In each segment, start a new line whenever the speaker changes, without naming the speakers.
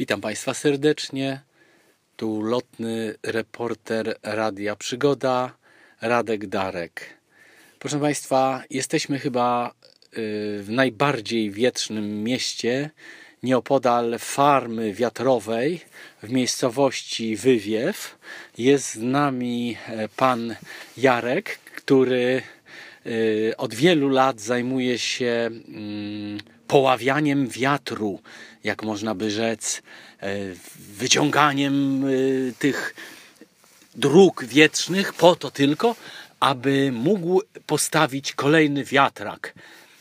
Witam Państwa serdecznie. Tu lotny reporter Radia Przygoda, Radek Darek. Proszę Państwa, jesteśmy chyba y, w najbardziej wietrznym mieście, nieopodal farmy wiatrowej w miejscowości Wywiew. Jest z nami e, pan Jarek, który y, od wielu lat zajmuje się mm, poławianiem wiatru, jak można by rzec, e, wyciąganiem y, tych dróg wietrznych po to tylko, aby mógł postawić kolejny wiatrak.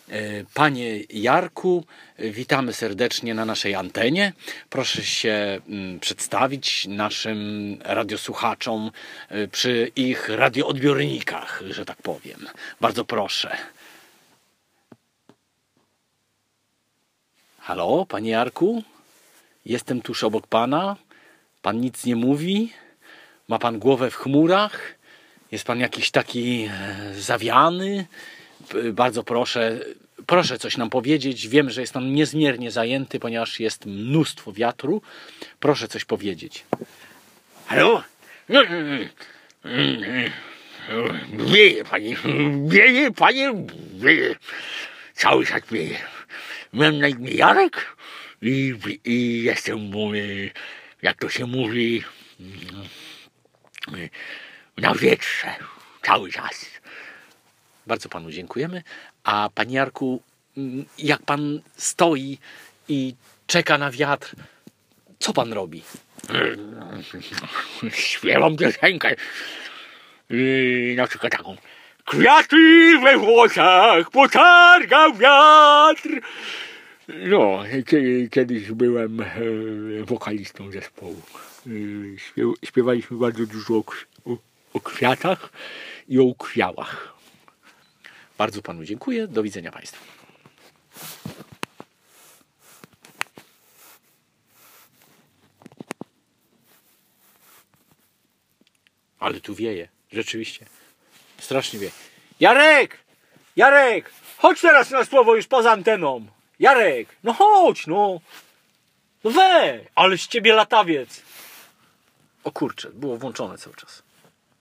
E, Panie Jarku, e, witamy serdecznie na naszej antenie. Proszę się mm, przedstawić naszym radiosłuchaczom e, przy ich radioodbiornikach, że tak powiem. Bardzo proszę. Halo, panie Jarku? Jestem tuż obok pana. Pan nic nie mówi. Ma pan głowę w chmurach. Jest pan jakiś taki e, zawiany. Bardzo proszę, proszę coś nam powiedzieć. Wiem, że jest pan niezmiernie zajęty, ponieważ jest mnóstwo wiatru. Proszę coś powiedzieć.
Halo? No, mm, mm, Wieje, panie, wieje, panie, wieje. Cały czas wieje. Miałem na imię Jarek i, i jestem, jak to się mówi, y, na wietrze cały czas.
Bardzo panu dziękujemy. A panie Jarku, mm, jak pan stoi i czeka na wiatr, co pan robi?
Śpiewam piosenkę, na przykład taką. Kwiaty we włosach potargał wiatr. No, kie- kiedyś byłem e, wokalistą zespołu. Śpiew, śpiewaliśmy bardzo dużo o, o, o kwiatach i o kwiałach.
Bardzo panu dziękuję. Do widzenia państwu. Ale tu wieje, rzeczywiście. Strasznie wieje.
Jarek! Jarek! Chodź teraz na słowo już poza anteną. Jarek! No chodź, no. No we! Ale z ciebie latawiec.
O kurczę, było włączone cały czas.